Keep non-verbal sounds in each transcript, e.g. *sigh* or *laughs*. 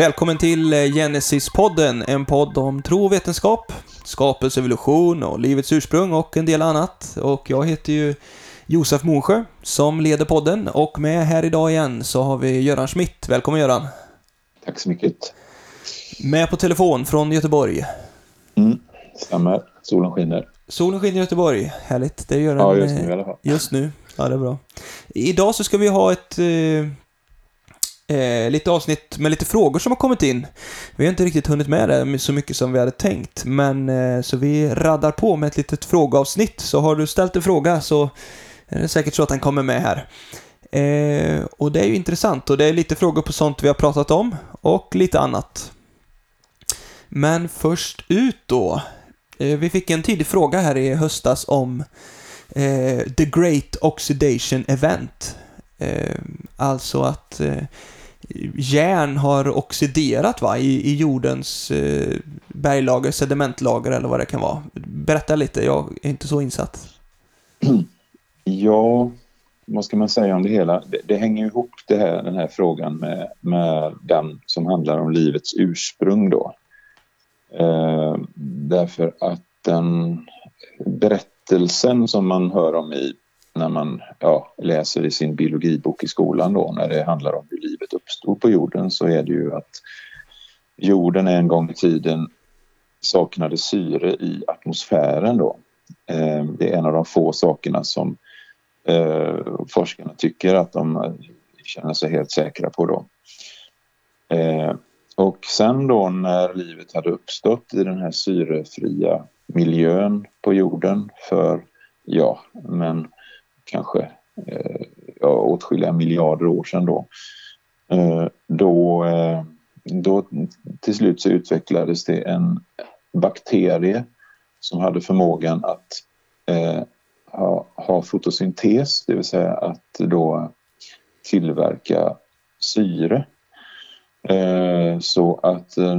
Välkommen till Genesis-podden, en podd om tro och vetenskap, skapelse, evolution och livets ursprung och en del annat. Och jag heter ju Josef Mosjö som leder podden och med här idag igen så har vi Göran Schmidt. Välkommen Göran! Tack så mycket! Med på telefon från Göteborg. Mm, stämmer. Solen skiner. Solen skiner i Göteborg. Härligt. Det gör den. Ja, just nu i alla fall. Just nu. Ja, det är bra. Idag så ska vi ha ett eh, eh, lite avsnitt med lite frågor som har kommit in. Vi har inte riktigt hunnit med det så mycket som vi hade tänkt, men eh, så vi raddar på med ett litet frågeavsnitt. Så har du ställt en fråga så är det säkert så att den kommer med här. Eh, och det är ju intressant och det är lite frågor på sånt vi har pratat om och lite annat. Men först ut då. Eh, vi fick en tidig fråga här i höstas om eh, The Great Oxidation Event. Eh, alltså att eh, järn har oxiderat va, i, i jordens eh, berglager, sedimentlager eller vad det kan vara. Berätta lite, jag är inte så insatt. *clears throat* Ja, vad ska man säga om det hela? Det, det hänger ihop det här, den här frågan med, med den som handlar om livets ursprung då. Eh, därför att den berättelsen som man hör om i när man ja, läser i sin biologibok i skolan då när det handlar om hur livet uppstod på jorden så är det ju att jorden en gång i tiden saknade syre i atmosfären då. Eh, det är en av de få sakerna som eh, forskarna tycker att de känner sig helt säkra på då. Eh, och sen då när livet hade uppstått i den här syrefria miljön på jorden för, ja, men kanske eh, ja, åtskilliga miljarder år sedan då. Eh, då, eh, då till slut så utvecklades det en bakterie som hade förmågan att eh, ha, ha fotosyntes, det vill säga att då tillverka syre. Eh, så att eh,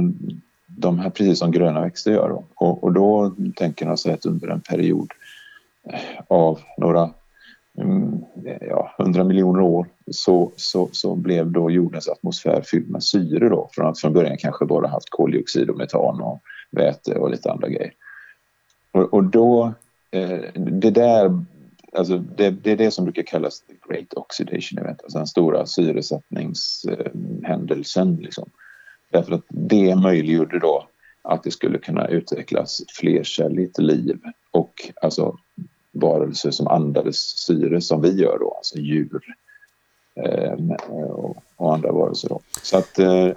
de här, precis som gröna växter gör. Då. Och, och då tänker man sig att under en period eh, av några Mm, ja, 100 miljoner år så, så, så blev då jordens atmosfär fylld med syre då från att från början kanske bara haft koldioxid och metan och väte och lite andra grejer. Och, och då, eh, det där, alltså det, det, är det som brukar kallas the great oxidation event, alltså den stora syresättningshändelsen. liksom. Därför att det möjliggjorde då att det skulle kunna utvecklas flercelligt liv och alltså varelser som andades syre som vi gör då, alltså djur eh, och, och, andra varelser. Då. Så att, eh,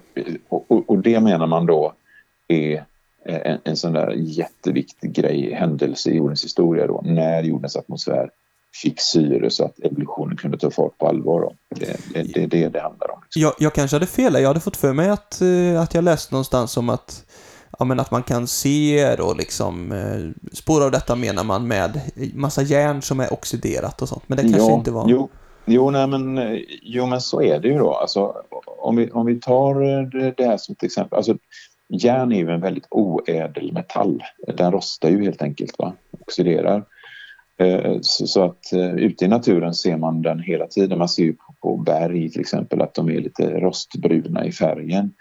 och, och, det menar man då är eh, en, en sån där jätteviktig grej, händelse i jordens historia då, när jordens atmosfär fick syre så att evolutionen kunde ta fart på allvar. Då. Det, det, det är det det handlar om. Liksom. Jag, jag kanske hade fel. Jag hade fått för mig att, eh, att jag läste någonstans om att ja, men att man kan se och liksom eh, spår av detta menar man med massa järn som är oxiderat och sånt. Men det kanske ja, inte var... Jo, jo, nej, men, eh, jo, men så är det ju då. Alltså, om, vi, om vi tar det här som ett exempel. Alltså, järn är ju en väldigt oädel metall. Den rostar ju helt enkelt, va? oxiderar. Eh, så att eh, ute i naturen ser man den hela tiden. Man ser ju på berg till exempel att de är lite rostbruna i färgen.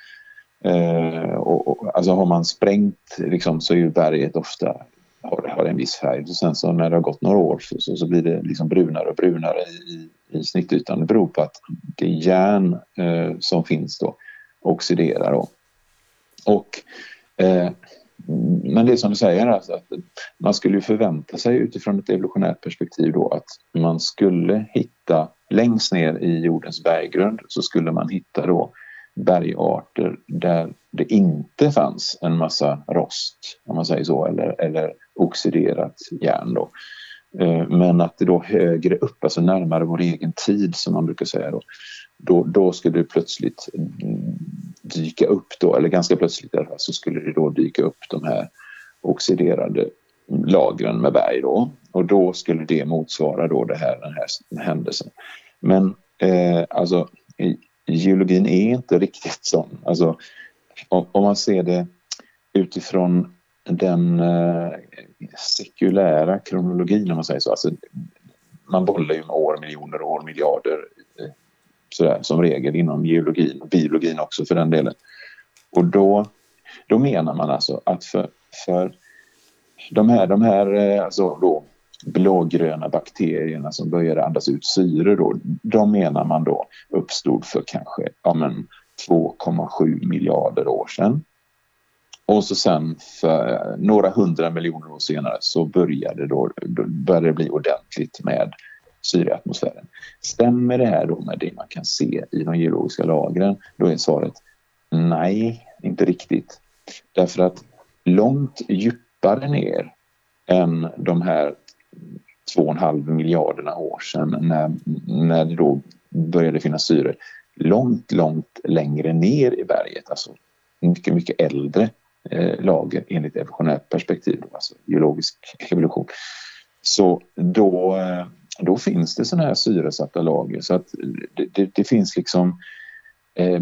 Eh, och, och, alltså har man sprängt liksom, så är ju berget ofta har, har en viss färg. Och sen så när det har gått några år så, så, så blir det liksom brunare och brunare i, i snittytan. Det beror på att det järn eh, som finns då oxiderar. Då. Och eh, men det är som du säger, alltså att man skulle förvänta sig utifrån ett evolutionärt perspektiv då att man skulle hitta längst ner i jordens berggrund så skulle man hitta då bergarter där det inte fanns en massa rost, om man säger så, eller, eller oxiderat järn. Då. Eh, men att det då högre upp, alltså närmare vår egen tid som man brukar säga då, då, då skulle det plötsligt dyka upp då, eller ganska plötsligt så skulle det då dyka upp de här oxiderade lagren med berg då. Och då skulle det motsvara då det här, den här händelsen. Men eh, alltså geologin är inte riktigt sån. Alltså, om, man ser det utifrån den eh, sekulära kronologin om man säger så. Alltså, man bollar ju med år, miljoner år, miljarder eh, sådär, som regel inom geologin och biologin också för den delen. Och då, då menar man alltså att för, för de här, de här eh, alltså då, blågröna bakterierna som började andas ut syre då, de menar man då uppstod för kanske ja, 2,7 miljarder år sedan. Och så sen för några hundra miljoner år senare så började, då, då började det bli ordentligt med syre i atmosfären. Stämmer det här då med det man kan se i de geologiska lagren? Då är svaret nej, inte riktigt. Därför att långt djupare ner än de här 2,5 miljarderna år sedan när, när det då började finnas syre långt, långt längre ner i berget, alltså mycket, mycket äldre eh, lager enligt evolutionärt perspektiv, alltså geologisk evolution. Så då, eh, då finns det sådana här syresatta lager så att det, det, det finns liksom eh,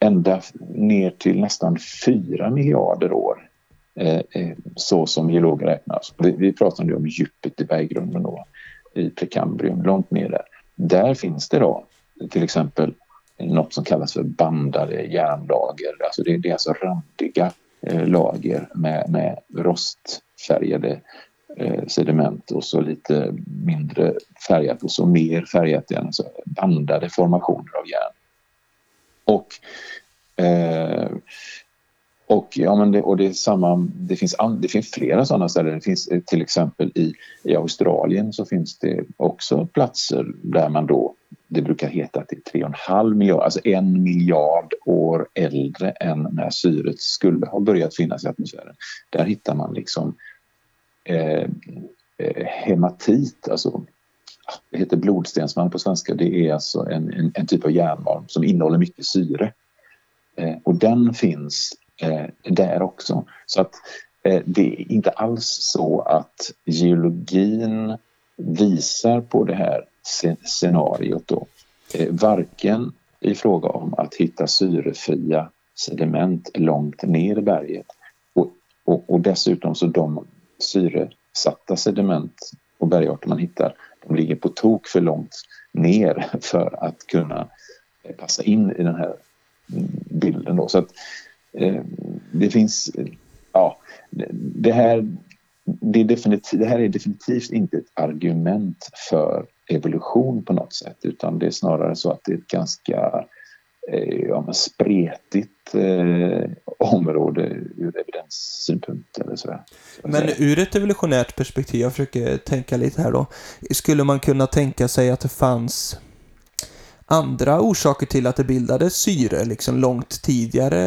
ända ner till nästan 4 miljarder år Eh, eh, så som geologer räknar. Vi, vi pratade om djupet i berggrunden då, i prekambrium, långt ner där. Där finns det då till exempel något som kallas för bandade järnlager. Alltså det, det är alltså randiga eh, lager med, med rostfärgade eh, sediment och så lite mindre färgat och så mer färgat igen. Alltså bandade formationer av järn. Och eh, och, ja, men det, och det, är samma, det, finns, det finns flera sådana ställen. Det finns eh, till exempel i, i Australien så finns det också platser där man då, det brukar heta att det är 3,5 miljard, alltså en miljard år äldre än när syret skulle ha börjat finnas i atmosfären. Där hittar man liksom eh, eh hematit, alltså det heter blodstensmalm på svenska. Det är alltså en, en, en typ av järnmalm som innehåller mycket syre. Eh, och den finns Eh, där också. Så att eh, det är inte alls så att geologin visar på det här scenariot då. Eh, varken i fråga om att hitta syrefria sediment långt ner i berget och, och, och dessutom så de syresatta sediment och bergarter man hittar de ligger på tok för långt ner för att kunna passa in i den här bilden. Då. Så att, eh, det finns, ja, det här, det, är definitivt, det här är definitivt inte ett argument för evolution på något sätt utan det är snarare så att det är ett ganska eh, ja, spretigt eh, område ur evidenssynpunkt. Eller sådär. Men ur ett evolutionärt perspektiv, jag försöker tänka lite här då. Skulle man kunna tänka sig att det fanns andra orsaker till att det bildades syre liksom långt tidigare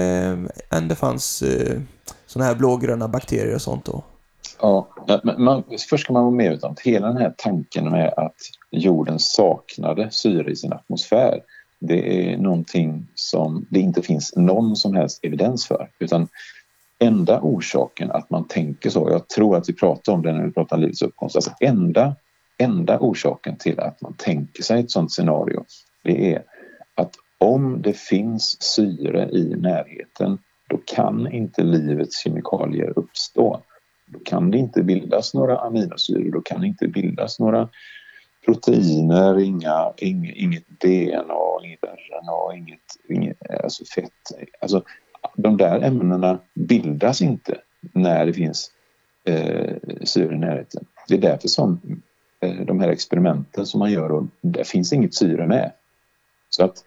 än det fanns eh, sådana här blågröna bakterier och sånt då? Ja, men man, först ska man vara med om att hela den här tanken med att jorden saknade syre i sin atmosfär det är någonting som det inte finns någon som helst evidens för. Utan enda orsaken att man tänker så, jag tror att vi pratar om det när vi pratar om livets uppkomst, alltså enda, enda orsaken till att man tänker sig ett sådant scenario det är att om det finns syre i närheten då kan inte livets kemikalier uppstå. Då kan det inte bildas några aminosyror, då kan det inte bildas några proteiner, inga, inget, inget DNA, inget RNA, inget, inget alltså fett. Alltså, de där ämnena bildas inte när det finns eh, syre i närheten. Det är därför som eh, de här experimenten som man gör, och där finns inget syre med. Så, att,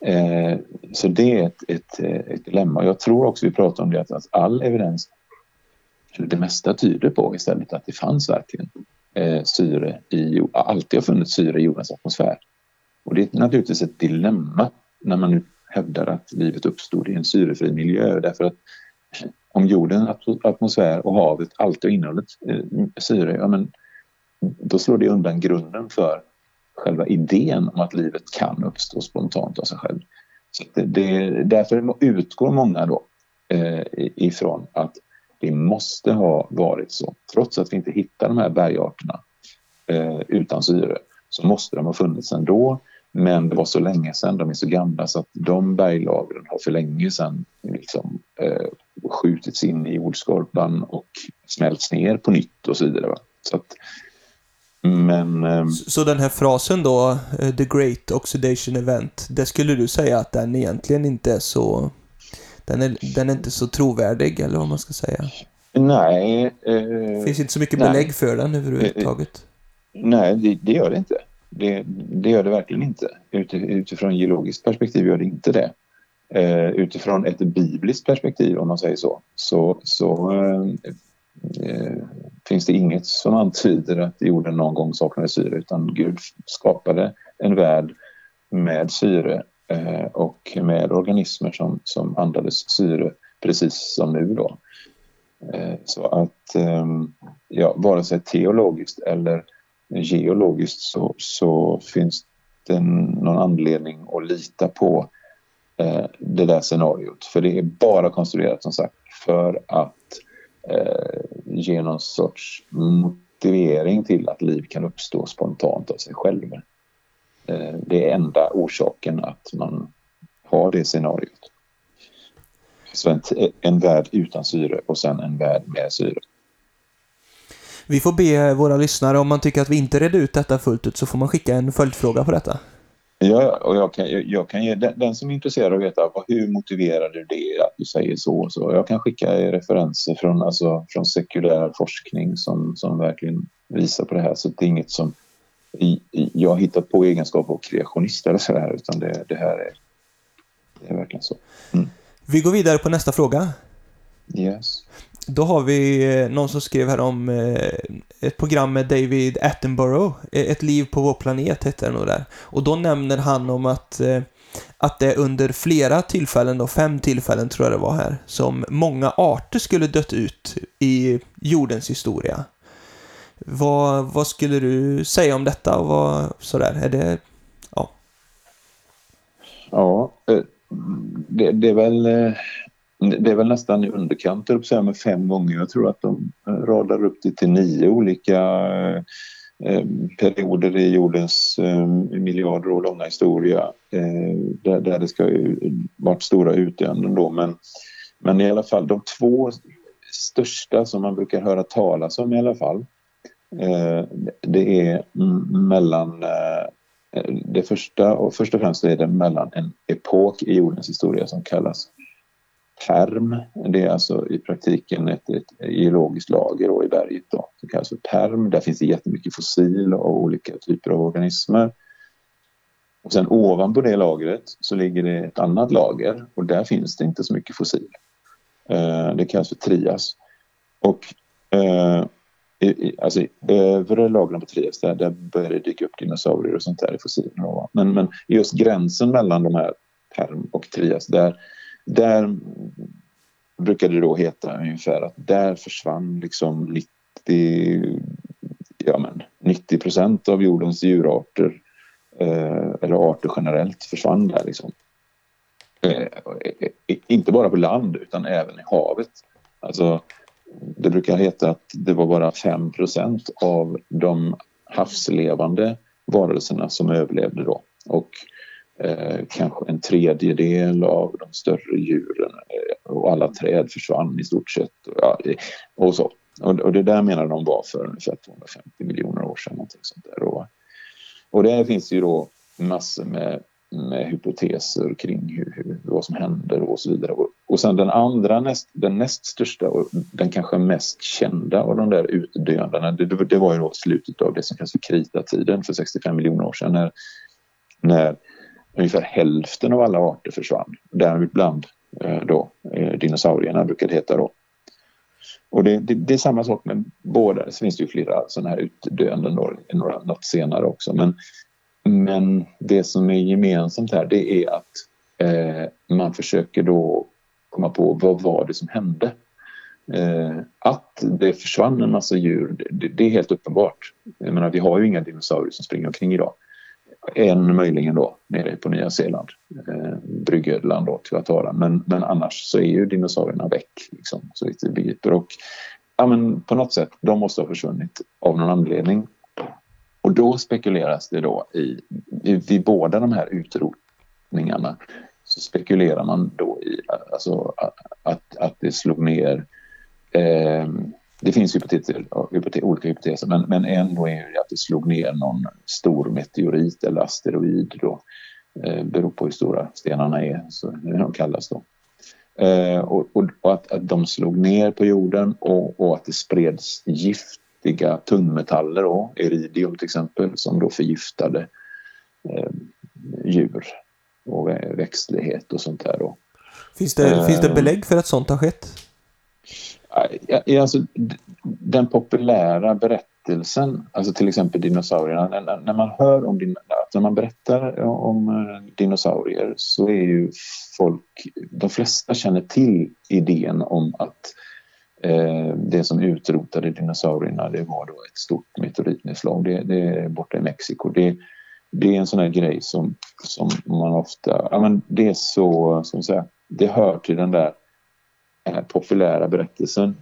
eh, så det är ett, ett, eh, ett dilemma. Jag tror också vi pratar om det att all evidens, eller det mesta tyder på istället att det fanns verkligen eh, syre i, alltid har funnits syre i jordens atmosfär. Och det är naturligtvis ett dilemma när man nu hävdar att livet uppstod i en syrefri miljö därför att om jordens atmosfär och havet alltid har innehållit eh, syre, ja men då slår det undan grunden för själva idén om att livet kan uppstå spontant av sig själv. Så det, det, därför utgår många då eh, ifrån att det måste ha varit så. Trots att vi inte hittar de här bergarterna eh, utan syre så måste de ha funnits ändå. Men det var så länge sedan, de är så gamla så att de berglagren har för länge sedan liksom, eh, skjutits in i jordskorpan och smälts ner på nytt och så vidare. Va? Så att men... Eh, så den här frasen då, eh, the great oxidation event, det skulle du säga att den egentligen inte är så... den är, den är inte så trovärdig, eller vad man ska säga. Nej. Eh, finns inte så mycket nej. belägg för den överhuvudtaget. Nej, det, det gör det inte. Det, det, gör det verkligen inte. Ut, utifrån geologiskt perspektiv gör det inte det. Eh, utifrån ett bibliskt perspektiv, om man säger så, så, så eh, finns det inget som antyder att jorden någon gång saknade syre utan Gud skapade en värld med syre eh, och med organismer som, som andades syre precis som nu då. Eh, så att ehm, ja, vare sig teologiskt eller geologiskt så, så finns det någon anledning att lita på eh, det där scenariot. För det är bara konstruerat som sagt för att eh, ge någon sorts motivering till att liv kan uppstå spontant av sig själv. Eh, det är enda orsaken att man har det scenariot. Så en, en värld utan syre och sen en värld med syre. Vi får be våra lyssnare, om man tycker att vi inte redde ut detta fullt ut, så får man skicka en följdfråga på detta. Ja, och jag kan, jag kan ge den, den som är intresserad av att veta hur motiverar du det att du säger så så. Jag kan skicka referenser från, alltså, från sekulär forskning som, som verkligen visar på det här. Så det är inget som jag har hittat på egenskap av kreationist eller så här, utan det, det här är, det är verkligen så. Mm. Vi går vidare på nästa fråga. Yes. Då har vi eh, någon som skrev här om eh, ett program med David Attenborough. E, ett liv på vår planet heter det nog där. Och då nämner han om att, eh, att det under flera tillfällen, då, fem tillfällen tror jag det var här, som många arter skulle dött ut i jordens historia. Vad, vad skulle du säga om detta och vad, sådär, är det, ja. Ja, det, det är väl det är väl nästan i underkant, med fem gånger. Jag tror att de eh, radar upp det till nio olika eh, eh perioder i jordens eh, miljarder år långa historia eh, där, där det ska ha varit stora utdöenden då. Men, men i alla fall de två största som man brukar höra talas om i alla fall eh, det är mellan det första och först och främst är det mellan en epok i jordens historia som kallas perm. Det är alltså i praktiken ett, ett geologiskt lager då i berget då, som kallas för perm. Där finns det jättemycket fossil och olika typer av organismer. Och sen ovanpå det lagret så ligger det ett annat lager och där finns det inte så mycket fossil. Eh, det kallas för trias. Och eh, i, alltså i övre lagren på Trias där, där börjar det dyka upp dinosaurier och sånt där i fossilerna. Men, men just gränsen mellan de här Perm och Trias där där brukar det då heta ungefär att där försvann liksom 90, ja men 90 procent av jordens djurarter eh, eller arter generellt försvann där liksom. Eh, inte bara på land utan även i havet. Alltså, det brukar heta att det var bara 5 procent av de havslevande varelserna som överlevde då. Och Eh, kanske en tredjedel av de större djuren eh, och alla träd försvann i stort sett. Ja, och, så. Och, och, det där menar de var för ungefär 250 miljoner år sedan. Någonting sånt där. Och, och där finns ju då massor med, med hypoteser kring hur, hur, vad som händer och så vidare. Och, och sen den andra, näst, den näst största och den kanske mest kända av de där utdöendena, det, det var ju då slutet av det som kallas för kritatiden för 65 miljoner år sedan när, när ungefär hälften av alla arter försvann. Däribland eh, då, eh, dinosaurierna brukar det heta då. Och det, det, det, är samma sak med båda. Det finns ju flera sådana här utdöenden då, några, något senare också. Men, men det som är gemensamt här det är att eh, man försöker då komma på vad var det som hände. Eh, att det försvann en massa djur, det, det, är helt uppenbart. Jag menar, vi har ju inga dinosaurier som springer omkring idag. En möjligen då nere på Nya Zeeland, eh, Bryggödland då, Tuatara. Men, men annars så är ju dinosaurierna väck, liksom, så vitt vi begriper. Och ja, men på något sätt, de måste ha försvunnit av någon anledning. Och då spekuleras det då i, vid, vid båda de här utrotningarna så spekulerar man då i alltså, att, att det slog ner eh, det finns hypoteser, olika hypoteser, men, men en då är att det slog ner någon stor meteorit eller asteroid då. Eh, beror på hur stora stenarna är, så det de kallas då. Eh, och, och, och att, att de slog ner på jorden och, och att det spreds giftiga tungmetaller, då, iridium till exempel, som då förgiftade eh, djur och växtlighet och sånt där. Då. Finns det, eh, finns det belägg för att sånt har skett? Alltså, den populära berättelsen, alltså till exempel dinosaurierna, när, man hör om din, alltså när man berättar om eh, dinosaurier så är ju folk, de flesta känner till idén om att eh, det som utrotade dinosaurierna det var då ett stort meteoritnedslag. Det, det är borta i Mexiko. Det, det är en sån här grej som, som man ofta, ja men det är så, som säga, det hör till den där Eh, populära berättelsen.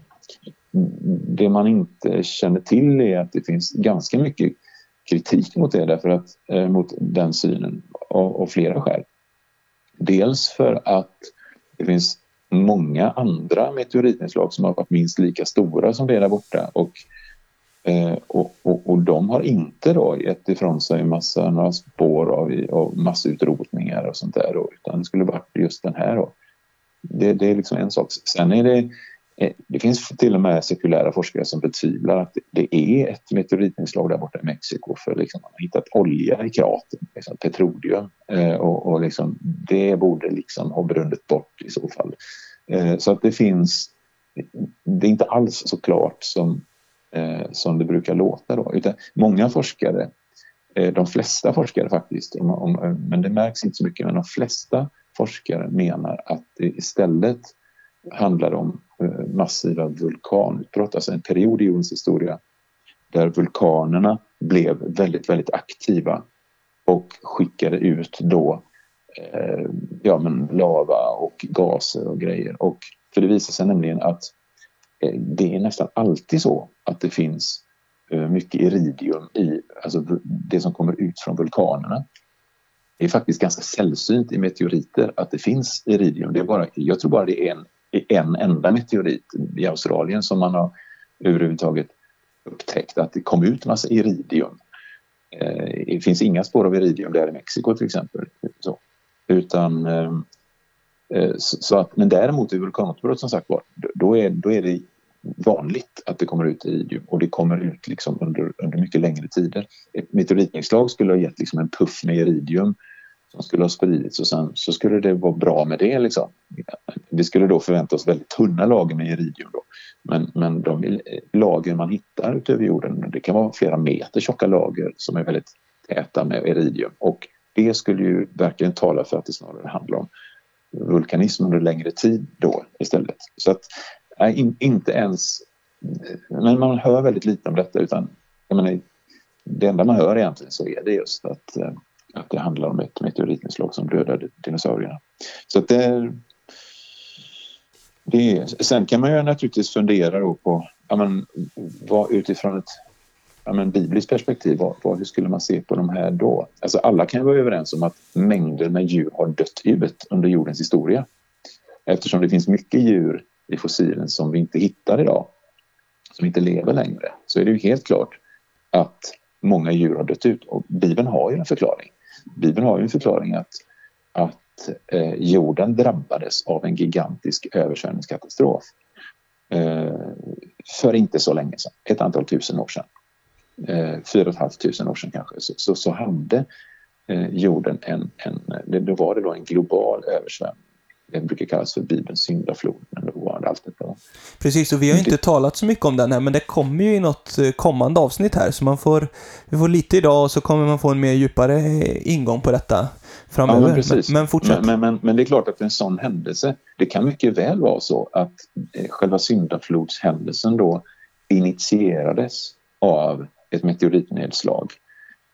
Det man inte känner till är att det finns ganska mycket kritik mot det därför att, eh, mot den synen av, av flera skäl. Dels för att det finns många andra meteoritnedslag som har varit minst lika stora som det där borta och, eh, och, och, och, de har inte då gett ifrån sig massa, några spår av, av massutrotningar och sånt där då, utan det skulle varit just den här då. Det, det är liksom en sak. Sen är det eh, det finns till och med sekulära forskare som betvivlar att det är ett meteoritinslag där borta i Mexiko för liksom man har hittat olja i kratern, liksom petroleum eh, och, och liksom, det borde liksom ha brunnit bort i så fall. Eh, så att det finns, det är inte alls så klart som, eh, som det brukar låta då, utan många forskare, eh, de flesta forskare faktiskt, men det märks inte så mycket, men de flesta forskare menar att det istället handlar om eh, massiva vulkanutbrott, alltså en period i jordens historia där vulkanerna blev väldigt, väldigt aktiva och skickade ut då eh, ja, men lava och gaser och grejer. Och för det visar sig nämligen att eh, det är nästan alltid så att det finns eh, mycket iridium i alltså det som kommer ut från vulkanerna. Det är faktiskt ganska sällsynt i meteoriter att det finns iridium. Det är bara, jag tror bara det är en en enda meteorit i Australien som man har överhuvudtaget upptäckt att det kom ut massa iridium. Eh, det finns inga spår av iridium där i Mexiko till exempel. Så. Utan, eh, eh, så att, men däremot i vulkanutbrott som sagt var, då är, då är det vanligt att det kommer ut iridium och det kommer ut liksom under, under mycket längre tider. Ett meteoritnedslag skulle ha gett liksom en puff med iridium som skulle ha spridits och sen så skulle det vara bra med det. Liksom. Vi skulle då förvänta oss väldigt tunna lager med iridium. Då. Men, men de lager man hittar utöver jorden, det kan vara flera meter tjocka lager som är väldigt täta med iridium. Och det skulle ju verkligen tala för att det snarare handlar om vulkanism under längre tid då istället. Så att nej, inte ens... Men man hör väldigt lite om detta utan jag menar, det enda man hör egentligen så är det just att eh, att det handlar om ett meteoritnedslag som dödade dinosaurierna. Så att det, är, det är, sen kan man ju naturligtvis fundera på, ja men, vad, utifrån ett ja men, bibliskt perspektiv, vad, vad, hur skulle man se på de här då? Alltså alla kan vara överens om att mängder med djur har dött ut under jordens historia. Eftersom det finns mycket djur i fossilen som vi inte hittar idag, som inte lever längre, så är det ju helt klart att många djur har dött ut och Bibeln har ju en förklaring. Bibeln har ju en förklaring att, att eh, jorden drabbades av en gigantisk översvämningskatastrof eh, för inte så länge sedan, ett antal tusen år sedan. Eh, fyra och ett halvt tusen år sedan kanske, så, så, så hade eh, jorden en, en, då var det då en global översvämning det brukar kallas för Bibelns syndaflod, men var. Precis, och vi har inte talat så mycket om den här, men det kommer ju i något eh, kommande avsnitt här, så man får, vi får lite idag och så kommer man få en mer djupare eh, ingång på detta framöver. Ja, men, precis. men, men fortsätt. Men, men, men, det är klart att en sån händelse, det kan mycket väl vara så att eh, själva syndaflodshändelsen då initierades av ett meteoritnedslag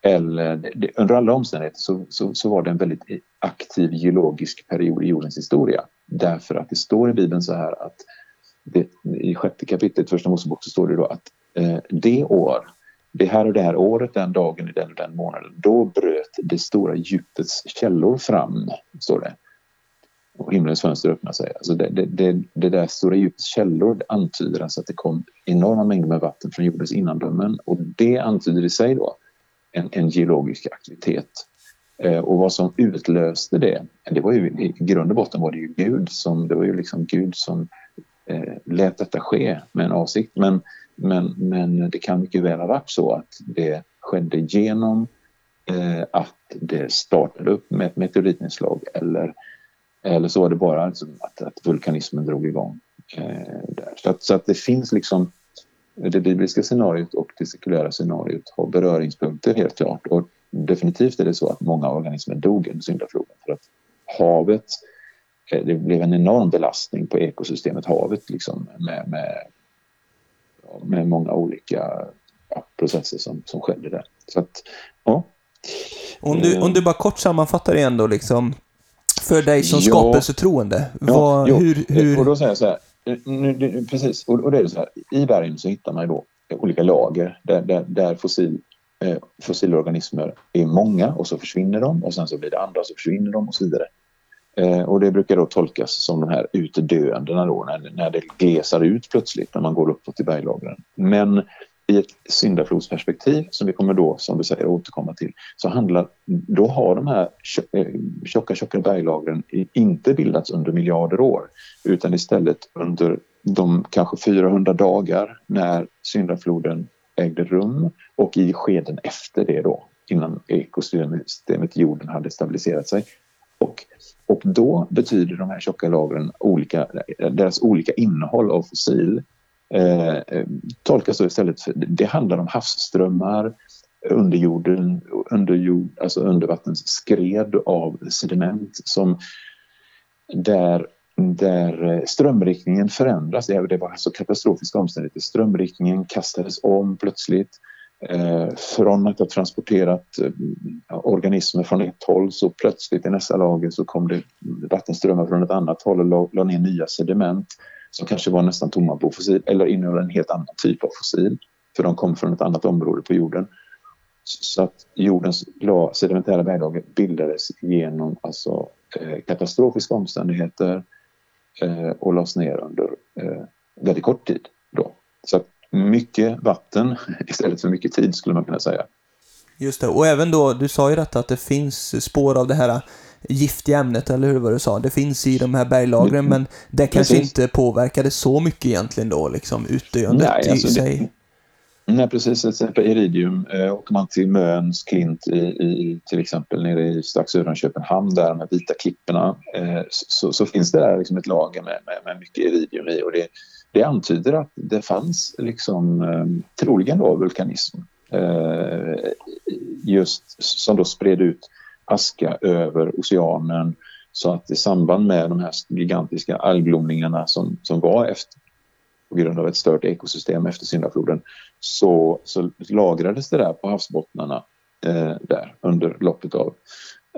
eller, under alla omständigheter så, så, så, var det en väldigt aktiv geologisk period i jordens historia. Därför att det står i Bibeln så här att det, i sjätte kapitlet, första Mosebok, så står det då att eh, det år, det här och det här året, den dagen, i den och den månaden, då bröt det stora djupets källor fram, står det. Och himlens fönster öppnade sig. Alltså det, det, det, det där stora djupets källor antyder alltså att det kom enorma mängder med vatten från jordens innandömen och det antyder i sig då en, en geologisk aktivitet Eh, och vad som utlöste det, det var ju i grund och botten var det ju Gud som, det var ju liksom Gud som eh, lät detta ske med en avsikt. Men, men, men det kan mycket väl ha varit så att det skedde genom eh, att det startade upp med ett meteoritnedslag eller, eller så var det bara liksom att, att vulkanismen drog igång. Eh, där. Så, att, så att det finns liksom det bibliska scenariot och det sekulära scenariot har beröringspunkter helt klart. Och definitivt är det så att många organismer dog under syndafloden för att havet, eh, det blev en enorm belastning på ekosystemet. Havet liksom med, med, med många olika ja, processer som, som skedde där. Så att, ja. Om du, om du bara kort sammanfattar igen då liksom, för dig som ja, skapelsetroende, vad, ja, hur, hur... Och då säger jag så här, nu, precis, och, och det är så här, i bergen så hittar man då olika lager där, där, där fossil, eh, Eh, fossilorganismer är många och så försvinner de och sen så blir det andra och så försvinner de och så vidare. Eh, och det brukar då tolkas som de här utdöendena då när, när det glesar ut plötsligt när man går uppåt i berglagren. Men i ett syndaflodsperspektiv, som vi kommer då, som du säger, återkomma till, så handlar, då har de här eh, tjocka, tjocka berglagren inte bildats under miljarder år, utan istället under de kanske 400 dagar när syndafloden ägde rum och i skeden efter det då, innan ekosystemet jorden hade stabiliserat sig. Och, och då betyder de här tjocka lagren olika, deras olika innehåll av fossil eh, tolkas då istället för, det handlar om havsströmmar, underjorden, underjord, alltså undervattens skred av sediment som där, där eh, strömriktningen förändras. Det var alltså katastrofiska omständigheter. Strömriktningen kastades om plötsligt. Eh, från att ha transporterat eh, organismer från ett håll så plötsligt i nästa lager så kom det vattenströmmar från ett annat håll och la, ner nya sediment som kanske var nästan tomma på fossil eller innehöll en helt annan typ av fossil för de kom från ett annat område på jorden. Så att jordens sedimentära berglager bildades genom alltså, katastrofiska omständigheter och lades ner under eh, väldigt kort tid. Då. Så mycket vatten *laughs* istället för mycket tid skulle man kunna säga. Just det, och även då, du sa ju detta att det finns spår av det här giftiga ämnet, eller hur var det sa? Det finns i de här berglagren, mm. men det kanske precis. inte påverkade så mycket egentligen då, liksom utdöendet Nej, alltså i sig. Nej, precis. Till exempel iridium. Eh, åker man till Möns klint i, i, till exempel nere i, strax söder Köpenhamn, där med vita klipporna, eh, så, så, finns det där liksom ett lager med, med, med mycket iridium i. Och det, det antyder att det fanns liksom, eh, troligen då vulkanism eh, just som då spred ut aska över oceanen så att i samband med de här gigantiska algblomningarna som, som var efter, på grund av ett stört ekosystem efter syndafloden så, så lagrades det där på havsbottnarna eh, där under loppet av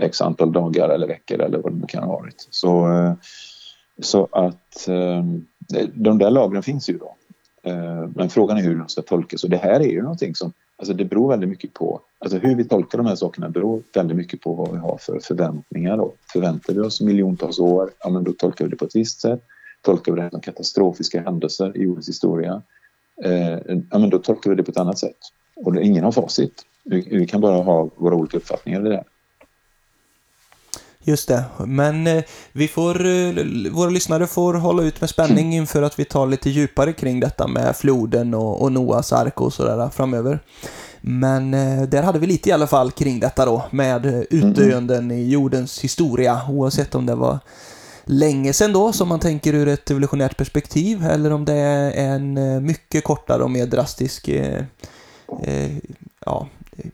x antal dagar eller veckor eller vad det nu kan ha varit. Så, eh, så att eh, de där lagren finns ju då. Eh, men frågan är hur de ska tolkas och det här är ju någonting som Alltså det beror väldigt mycket på, alltså hur vi tolkar de här sakerna beror väldigt mycket på vad vi har för förväntningar. Då. Förväntar vi oss miljontals år, ja men då tolkar vi det på ett visst sätt. Tolkar vi det som katastrofiska händelser i jordens historia, eh, ja men då tolkar vi det på ett annat sätt. Och det, ingen har facit. Vi, vi, kan bara ha våra olika uppfattningar i det. Just det, men eh, vi får, eh, våra lyssnare får hålla ut med spänning mm. inför att vi tar lite djupare kring detta med floden och, och Noas ark och sådär framöver. Men eh, där hade vi lite i alla fall kring detta då med utdöenden i jordens historia, oavsett om det var länge sedan då, som man tänker ur ett evolutionärt perspektiv, eller om det är en mycket kortare och mer drastisk, eh, eh, ja,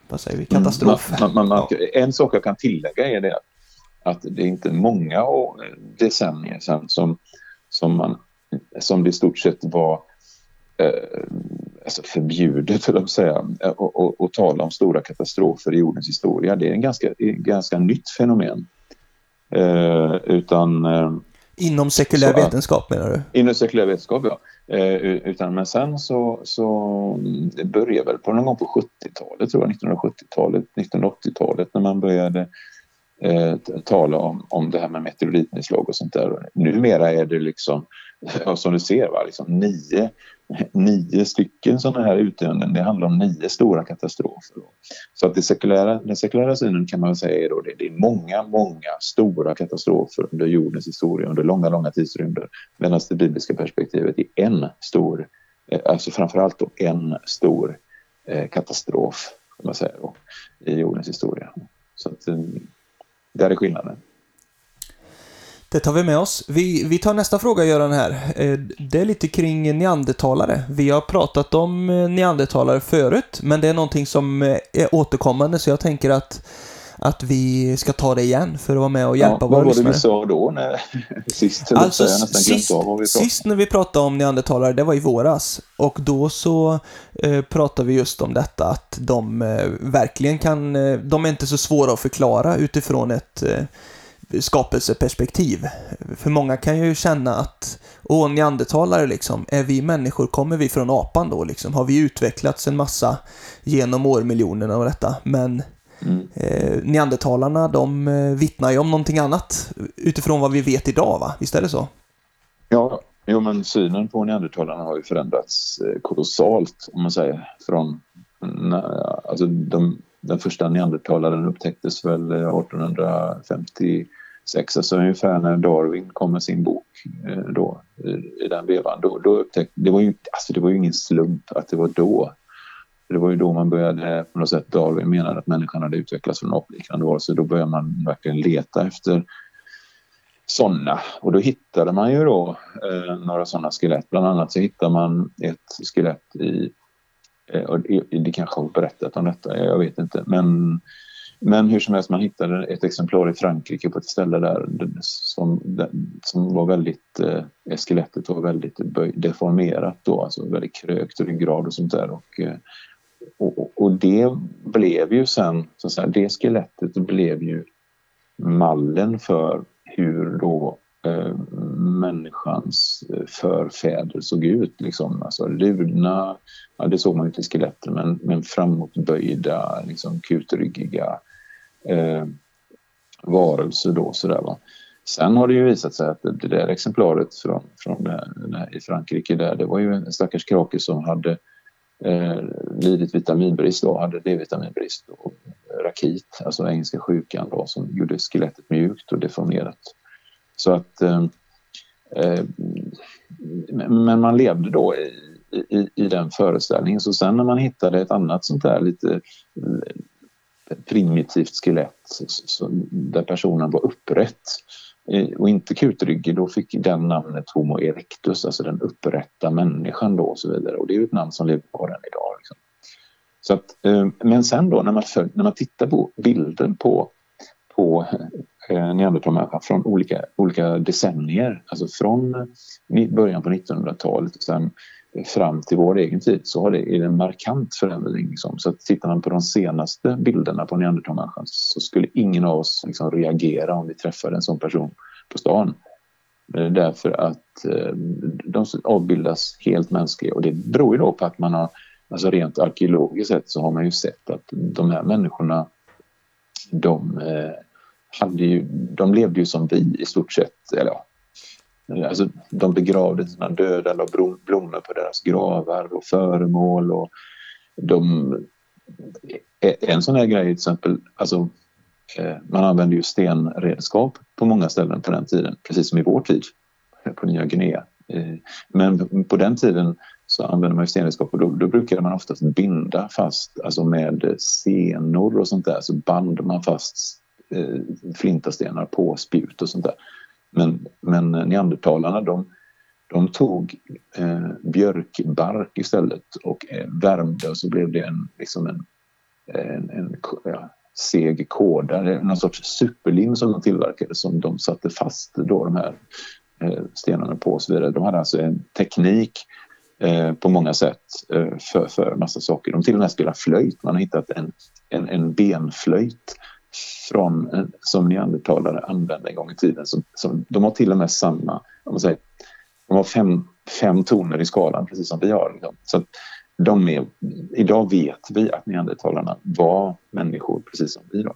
vad säger vi, katastrof. Mm, man, man, man, ja. En sak jag kan tillägga är det att det är inte många decennier sedan som, som, man, som det i stort sett var eh, alltså förbjudet, att säga, att tala om stora katastrofer i jordens historia. Det är en ganska, ganska nytt fenomen. Eh, utan... Eh, Inom sekulär så, vetenskap menar du? Inom sekulär vetenskap, ja. Eh, utan, men sen så, så det började väl på någon gång på 70-talet, tror jag, 1970-talet, 1980-talet när man började eh, tala om, om det här med meteoritnedslag och sånt där. Numera är det liksom, *laughs* som du ser, va, liksom nio nio stycken sådana här utdöenden. Det handlar om nio stora katastrofer. Så att det sekulära, den sekulära synen kan man säga är då det, det är många, många stora katastrofer under jordens historia under långa, långa tidsrymder. Medan det bibliska perspektivet är en stor, eh, alltså framförallt då en stor eh, katastrof kan man säga då, i jordens historia. Så att, eh, där är skillnaden. Det tar vi med oss. Vi, vi tar nästa fråga, Göran, här. Eh, det är lite kring neandertalare. Vi har pratat om eh, neandertalare förut, men det är någonting som eh, är återkommande, så jag tänker att, att vi ska ta det igen för att vara med och hjälpa ja, våra lyssnare. Vad var det vi sa då? När, *laughs* sist, alltså, sist, sist när vi pratade om neandertalare, det var i våras. Och då så eh, pratade vi just om detta att de eh, verkligen kan, eh, de är inte så svåra att förklara utifrån ett skapelseperspektiv. För många kan ju känna att, åh, neandertalare liksom, är vi människor, kommer vi från apan då liksom? Har vi utvecklats en massa genom årmiljonerna och detta? Men mm. eh, neandertalarna, de eh, vittnar ju om någonting annat utifrån vad vi vet idag, va? Visst är det så? Ja, jo men synen på neandertalarna har ju förändrats eh, kolossalt, om man säger, från alltså de den första neandertalaren upptäcktes väl eh, 1856, alltså ungefär när Darwin kom med sin bok eh, då, i, den vevan. Då, då upptäckte, det, var ju, alltså det var ju ingen slump att det var då. Det var ju då man började, på något sätt, Darwin menade att människan hade utvecklats från apliknande varelser. Då började man verkligen leta efter sådana. Och då hittade man ju då eh, några sådana skelett. Bland annat så hittade man ett skelett i Eh, och det kanske har berättat om detta, jag vet inte. Men, men hur som helst, man hittade ett exemplar i Frankrike på ett ställe där som, som var väldigt, eh, skelettet var väldigt deformerat då, alltså väldigt krökt ryggrad och sånt där. Eh, och, och, och det blev ju sen, så att säga, det skelettet blev ju mallen för hur då eh, människans eh, förfäder såg ut. Liksom. Alltså lurna, ja, det såg man inte i skeletten, men, men framåtböjda, liksom, kutryggiga eh, varelser. Då, sådär, va. Sen har det ju visat sig att det där exemplaret från, från det, det i Frankrike, där, det var ju en stackars krake som hade eh, lidit vitaminbrist då, hade D-vitaminbrist och rakit, alltså engelska sjukan då, som gjorde skelettet mjukt och deformerat. Så att eh, eh, men man levde då i, i, i, den föreställningen. Så sen när man hittade ett annat sånt där lite eh, primitivt skelett så, där personen var upprätt eh, och inte kutryggig, då fick den namnet Homo erectus, alltså den upprätta människan då och så vidare. Och det är ju ett namn som lever kvar än idag. Liksom. Så att, men sen då när man, när man tittar på bilden på, på Eh, från olika, olika decennier. Alltså från början på 1900-talet och sen fram till vår egen tid så har det är en markant förändring. Liksom. Så att tittar man på de senaste bilderna på neandertalmänniskan så skulle ingen av oss liksom reagera om vi träffade en sån person på stan. Eh, därför att eh, de avbildas helt mänskliga och det beror ju då på att man har, alltså rent arkeologiskt sett så har man ju sett att de här människorna de eh, hade ju, de levde ju som vi i stort sett. Eller ja, alltså, de begravde sina döda, la blommor på deras gravar och föremål. Och de, e, en sån här grej till exempel, alltså, eh, man använde ju stenredskap på många ställen på den tiden, precis som i vår tid på Nya Guinea. Eh, men på den tiden så använde man stenredskap och då, då brukade man oftast binda fast, alltså med senor och sånt där, så band man fast Eh, flintastenar på spjut och sånt där. Men, men neandertalarna de, de tog eh, björkbark istället och eh, värmde och så blev det en, liksom en, en, en ja, seg kåda, någon sorts superlim som de tillverkade som de satte fast då de här eh, stenarna på och så vidare. De hade alltså en teknik eh, på många sätt eh, för, för massa saker. De till och med spelar flöjt. Man har hittat en, en, en benflöjt från, eh, som neandertalare använde en gång i tiden. Så, så de har till och med samma, om man säger, de har fem, fem toner i skalan precis som vi har. Liksom. Så de är, idag vet vi att neandertalarna var människor precis som vi. Då.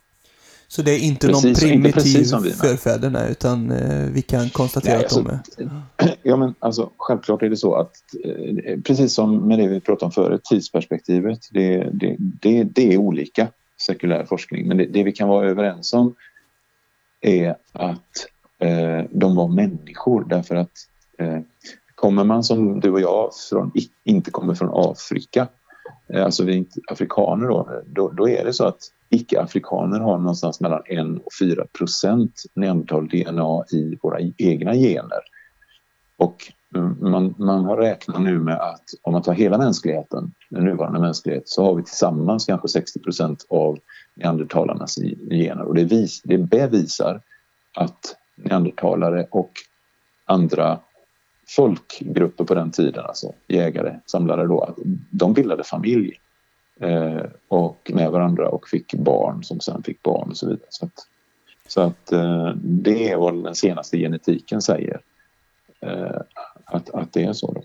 Så det är inte Precis- någon inte primitiv nej. förfäderna, utan eh, vi kan konstatera Nej, att de alltså, är... *clears throat* Ja, men alltså, självklart är det så att eh, precis som med det vi pratade om förut, tidsperspektivet, det, det, det, det är olika sekulär forskning. Men det, det vi kan vara överens om är att eh, de var människor därför att eh, kommer man som du och jag från, inte kommer från Afrika, eh, alltså vi är inte afrikaner då, då, då är det så att icke-afrikaner har någonstans mellan 1 och 4 procent neandertal-DNA i våra egna gener. Och Mm, man, man har räknat nu med att om man tar hela mänskligheten, den nuvarande mänskligheten, så har vi tillsammans kanske 60 procent av neandertalarnas gener. Och det, vis, det bevisar att neandertalare och andra folkgrupper på den tiden, alltså jägare, samlare då, att de bildade familj eh, och med varandra och fick barn som sen fick barn och så vidare. Så att, så att eh, det är vad den senaste genetiken säger. Eh, att, att det är så. Då.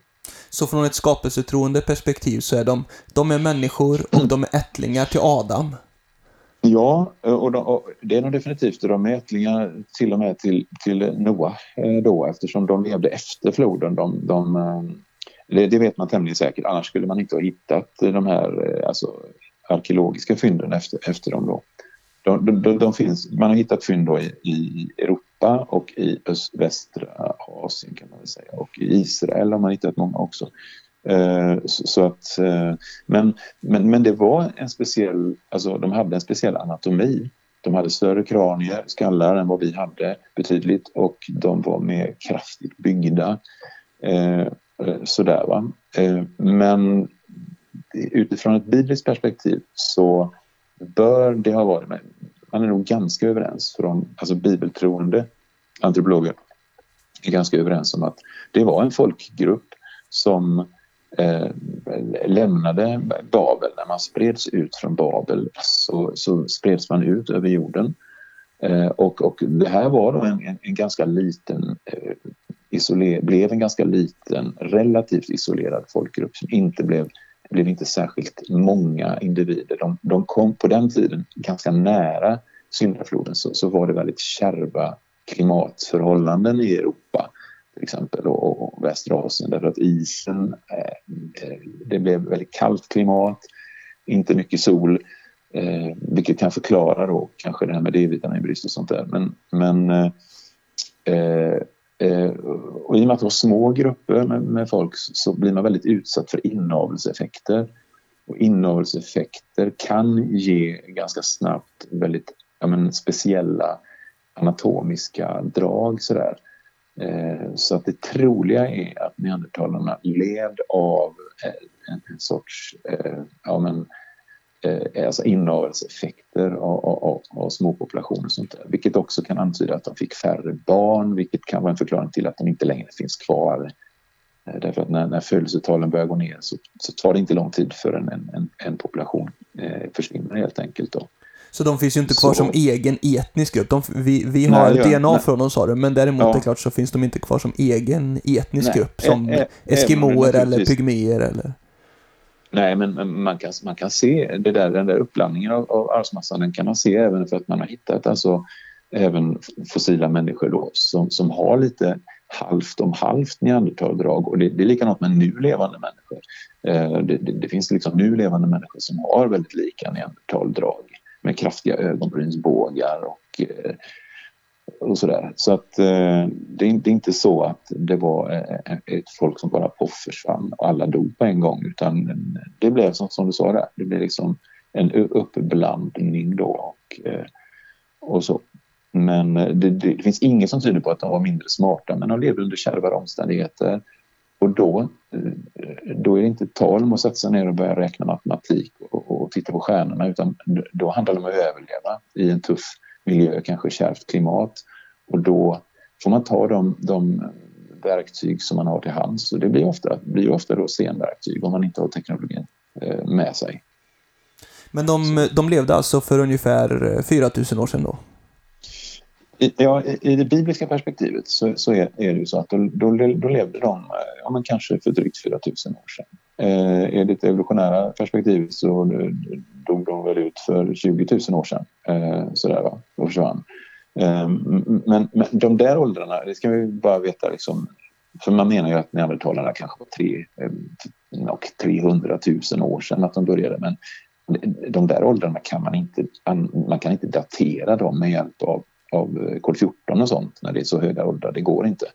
Så från ett skapelsetroende perspektiv så är de, de är människor och de är ättlingar till Adam. Ja, och, de, och det är de definitivt. De är ättlingar till och med till, till Noa eh, då eftersom de levde efter floden. De, de, eh, det, det vet man tämligen säkert, annars skulle man inte ha hittat de här eh, alltså, arkeologiska fynden efter, efter dem. Då. De, de, de, finns, man har hittat fynd då i, i Europa och i öst, västra Asien kan man väl säga och i Israel har man hittat många också. Eh, så, att, eh, men, men, men det var en speciell, alltså de hade en speciell anatomi. De hade större kranier, skallar än vad vi hade betydligt och de var mer kraftigt byggda. Eh, sådär va. Men utifrån ett bibliskt perspektiv så bör det ha varit, man är nog ganska överens från alltså bibeltroende antropologer är ganska överens om att det var en folkgrupp som eh, lämnade Babel. När man spreds ut från Babel så, så spreds man ut över jorden. Eh, och, och det här var då en, en, en ganska liten eh, isoler, blev en ganska liten, relativt isolerad folkgrupp som inte blev, blev inte särskilt många individer. De, de kom på den tiden ganska nära syndafloden så, så var det väldigt kärva klimatförhållanden i Europa till exempel och, och västra Asien därför att isen, eh, det blev väldigt kallt klimat, inte mycket sol eh, vilket kan förklara då kanske det här med D-vitaminbrist och sånt där. Men, men eh, eh, eh, och i och med att det var små grupper med, med folk så blir man väldigt utsatt för inavelseffekter och inavelseffekter kan ge ganska snabbt väldigt ja, men, speciella anatomiska drag sådär. Eh, så att det troliga är att neandertalarna led av eh, en, sorts eh, ja, men, alltså inavelseffekter av, av, av, småpopulationer och sånt där. Vilket också kan antyda att de fick färre barn, vilket kan vara en förklaring till att de inte längre finns kvar. Därför att när, när födelsetalen börjar gå ner så, så tar det inte lång tid förrän en, en, en population eh, försvinner helt enkelt. Då. Så de finns ju inte kvar Så- som egen etnisk grupp. De, vi, vi Nej, har gör- DNA nej. från dem sa du, men däremot Ja. är det klart så finns de inte kvar som egen etnisk Nej, grupp. Som ä- ä- Eskimoer även om det eller pygméer eller... Nej, men men man kan, man kan se det där, den där uppblandningen av, av arvsmassan, den kan man se även för att man har hittat alltså även fossila människor då, som, som har lite halvt om halvt neandertaldrag och det, det är likadant med nu levande människor. Eh, det, det, det finns liksom nu levande människor som har väldigt lika neandertaldrag med kraftiga ögonbrynsbågar och, eh, och sådär. Så att eh, det, är, inte- det är inte så att det var eh, ett folk som bara poff försvann och alla dog på en gång utan det blev som, som du sa där, det blev liksom en uppblandning då och, eh, och så. Men det, det, det finns inget som tyder på att de var mindre smarta men de levde under kärvare omständigheter. Och då, eh, då är det inte tal om att sätta sig ner och börja räkna matematik och, och titta på stjärnorna utan då handlar det om att överleva i en tuff miljö, kanske kärvt klimat. Och då får man ta de, de verktyg som man har till hands och det blir ofta, blir ofta då scenverktyg om man inte har teknologin eh, med sig. Men de, de levde alltså för ungefär eh, 4000 år sedan då? I, ja, i, det bibliska perspektivet så, så är, är det ju så att då, då, då levde de eh, ja, men kanske för drygt 4000 år sedan. Eh, I det evolutionära perspektivet så eh, dog de väl ut för 20 000 år sedan. Eh, sådär va, och försvann. Eh, men, men de där åldrarna, det ska vi bara veta liksom, för man menar ju att neandertalarna kanske var tre, eh, och 300 000 år sedan att de började men de där åldrarna kan man inte, man kan inte datera dem med hjälp av, av eh, kol 14 och sånt när det är så höga åldrar, det går inte.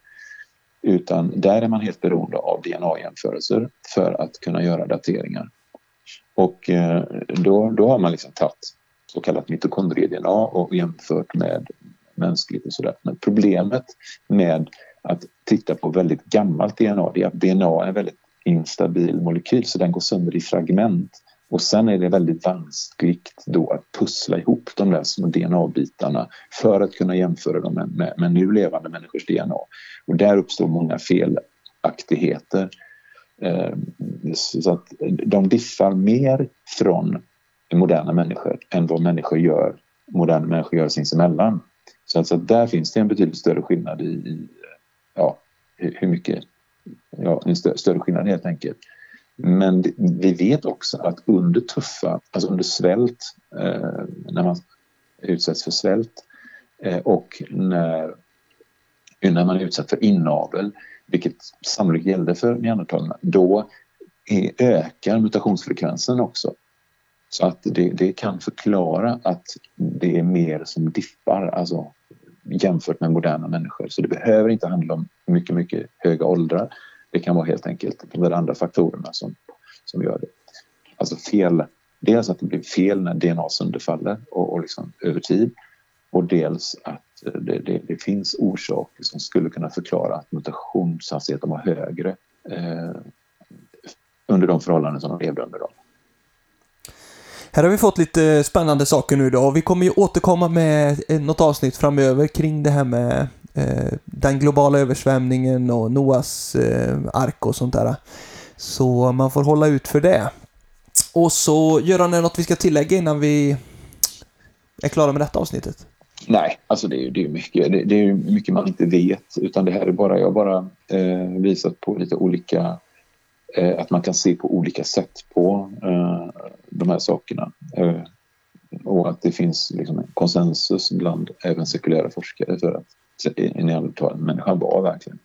Utan där är man helt beroende av DNA-jämförelser för att kunna göra dateringar. Och eh, då, då har man liksom tagit så kallat mitokondrie-DNA och jämfört med mänskligt och sådär. Men problemet med att titta på väldigt gammalt DNA det är att DNA är en väldigt instabil molekyl så den går sönder i fragment. Och sen är det väldigt vanskligt då att pussla ihop de där små DNA-bitarna för att kunna jämföra dem med, med, med nu levande människors DNA. Och där uppstår många felaktigheter. Eh, så att de diffar mer från moderna människor än vad människor gör, moderna människor gör sinsemellan. Så alltså där finns det en betydligt större skillnad i, i ja, hur mycket, ja, en större skillnad helt enkelt. Men vi vet också att under tuffa, alltså under svält, eh, när man utsätts för svält eh, och när, när man är utsatt för inavel, vilket sannolikt gällde för neandertalarna, då är, ökar mutationsfrekvensen också. Så att det, det, kan förklara att det är mer som diffar, alltså jämfört med moderna människor. Så det behöver inte handla om mycket, mycket höga åldrar. Det kan vara helt enkelt de där andra faktorerna som, som gör det. Alltså fel, dels att det blir fel när DNA sönderfaller och, och liksom över tid och dels att eh, det, det, det, finns orsaker som skulle kunna förklara att mutationshastigheten var högre eh, under de förhållanden som de levde under. Dem. Här har vi fått lite spännande saker nu då. Vi kommer ju återkomma med något avsnitt framöver kring det här med Eh, den globala översvämningen och Noas eh, ark och sånt där. Så man får hålla ut för det. Och så, Göran, är det något vi ska tillägga innan vi är klara med detta avsnittet? Nej, alltså det är, det är, mycket, det, det är mycket man inte vet. Utan det här är bara, jag har bara eh, visat på lite olika Eh, att man kan se på olika sätt på eh, de här sakerna. Eh, och att det finns liksom en konsensus bland även sekulära forskare för att neandertalmänniskan var verkligen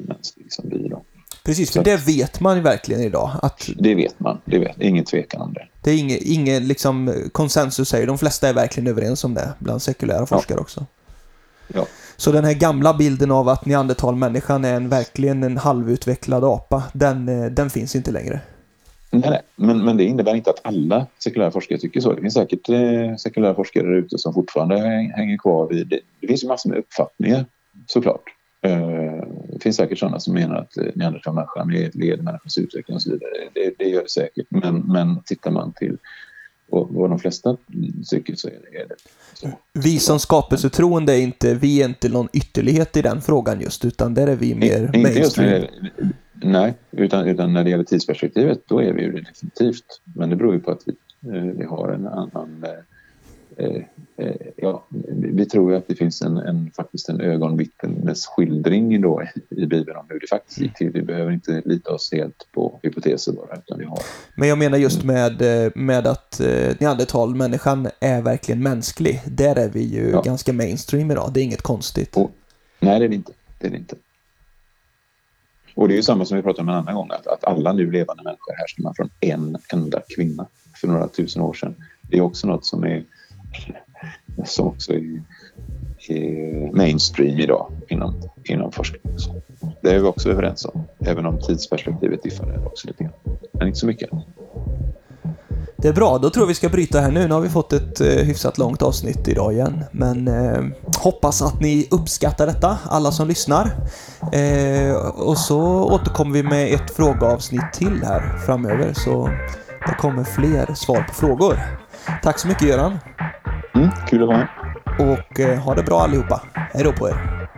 mänsklig som vi. Då. Precis, för det vet man verkligen idag. Att det vet man, det vet, ingen tvekan om det. Det är ingen, ingen liksom, konsensus säger, de flesta är verkligen överens om det, bland sekulära forskare ja. också. Ja. Så den här gamla bilden av att neandertalmänniskan är en, verkligen en halvutvecklad apa, den, eh, den finns inte längre. Nej, nej. Men, men det innebär inte att alla sekulära forskare tycker så. Det finns säkert eh, sekulära forskare ute som fortfarande hänger kvar vid det. Det finns ju massor med uppfattningar såklart. Eh, det finns säkert sådana som menar att eh, neandertalmänniskan leder människans utveckling och så vidare. Det, det gör det säkert. Men, men tittar man till och vad de flesta tycker så är det, så. Vi som skapelsetroende är inte, vi är inte någon ytterlighet i den frågan just, utan där är vi mer I, mainstream. Nej, utan, utan när det gäller tidsperspektivet, då är vi ju det definitivt. Men det beror ju på att vi, eh, vi har en annan eh, Eh, eh, ja, vi tror ju att det finns en, en faktiskt en ögonvittnesskildring då i Bibeln om hur det faktiskt gick till. Vi behöver inte lita oss helt på hypoteser bara, utan vi har... Men jag menar just med, eh, med att neandertalmänniskan är verkligen mänsklig. Där är vi ju ja. ganska mainstream idag. Det är inget konstigt. Och, nej, det är det inte. Det är det inte. Och det är ju samma som vi pratade om en annan gång, att, att alla nu levande människor härstammar från en enda kvinna för några tusen år sedan. Det är också något som är *laughs* som också är, är mainstream idag inom, inom forskningen. Det är vi också överens om, även om tidsperspektivet diffar också lite grann. Men inte så mycket. Det är bra, då tror jag vi ska bryta här nu. Nu har vi fått ett eh, hyfsat långt avsnitt idag igen. Men eh, hoppas att ni uppskattar detta, alla som lyssnar. Eh, och så återkommer vi med ett frågeavsnitt till här framöver. Så det kommer fler svar på frågor. Tack så mycket Göran. Mm, kul att vara med. Och eh, ha det bra allihopa. Hej då på er.